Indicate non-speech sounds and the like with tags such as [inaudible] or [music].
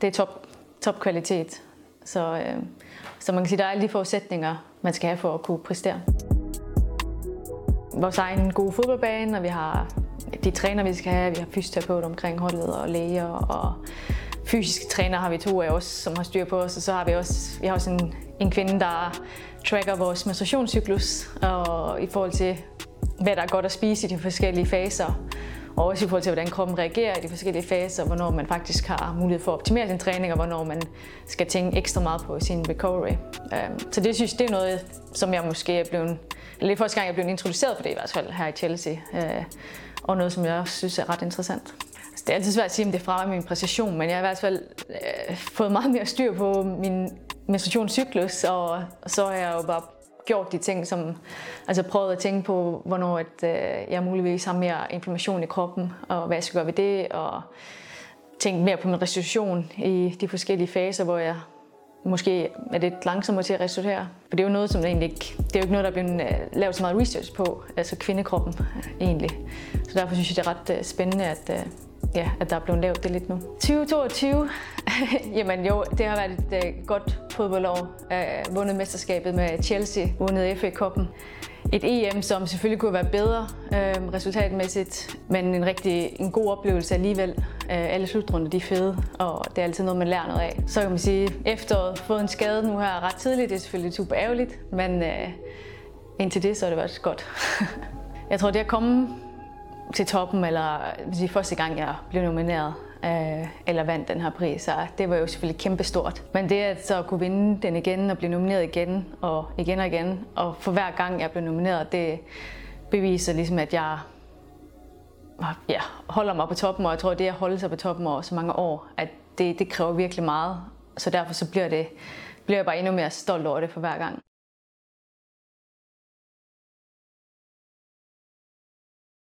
det er top, top kvalitet. Så, øh, så man kan sige, der er alle de forudsætninger, man skal have for at kunne præstere. Vores egen gode fodboldbane, og vi har de træner, vi skal have. Vi har fysioterapeut omkring holdet og læger og fysiske træner har vi to af os, som har styr på os. Og så har vi også, vi har også en, en kvinde, der tracker vores menstruationscyklus og i forhold til, hvad der er godt at spise i de forskellige faser. Og også i forhold til, hvordan kroppen reagerer i de forskellige faser, hvornår man faktisk har mulighed for at optimere sin træning, og hvornår man skal tænke ekstra meget på sin recovery. Øhm, så det synes det er noget, som jeg måske er blevet, eller det første gang, jeg er blevet introduceret for det i hvert fald her i Chelsea. Øh, og noget, som jeg også synes er ret interessant. Altså, det er altid svært at sige, om det er fra min præstation, men jeg har i hvert fald øh, fået meget mere styr på min menstruationscyklus, og så er jeg jo bare gjort de ting, som altså prøvet at tænke på, hvornår at, øh, jeg muligvis har mere inflammation i kroppen, og hvad jeg skal gøre ved det, og tænke mere på min restitution i de forskellige faser, hvor jeg måske er lidt langsommere til at restituere. For det er jo noget, som egentlig ikke, det er jo ikke noget, der er blevet øh, lavet så meget research på, altså kvindekroppen egentlig. Så derfor synes jeg, det er ret øh, spændende, at, øh, ja, at der er blevet lavet det lidt nu. 2022, [laughs] jamen jo, det har været et godt fodboldår. Vundet mesterskabet med Chelsea, vundet FA-koppen et EM, som selvfølgelig kunne være bedre øh, resultatmæssigt, men en rigtig en god oplevelse alligevel. Øh, alle slutrunder de er fede, og det er altid noget, man lærer noget af. Så kan man sige, efteråret fået en skade nu her ret tidligt, det er selvfølgelig super ærgerligt, men øh, indtil det, så har det været godt. [laughs] jeg tror, det at komme til toppen, eller sige, første gang jeg blev nomineret, øh, eller vandt den her pris. Så det var jo selvfølgelig kæmpestort. Men det at så kunne vinde den igen og blive nomineret igen og igen og igen, og for hver gang jeg blev nomineret, det beviser ligesom, at jeg ja, holder mig på toppen, og jeg tror, at det at holde sig på toppen over så mange år, at det, det kræver virkelig meget. Så derfor så bliver, det, bliver jeg bare endnu mere stolt over det for hver gang.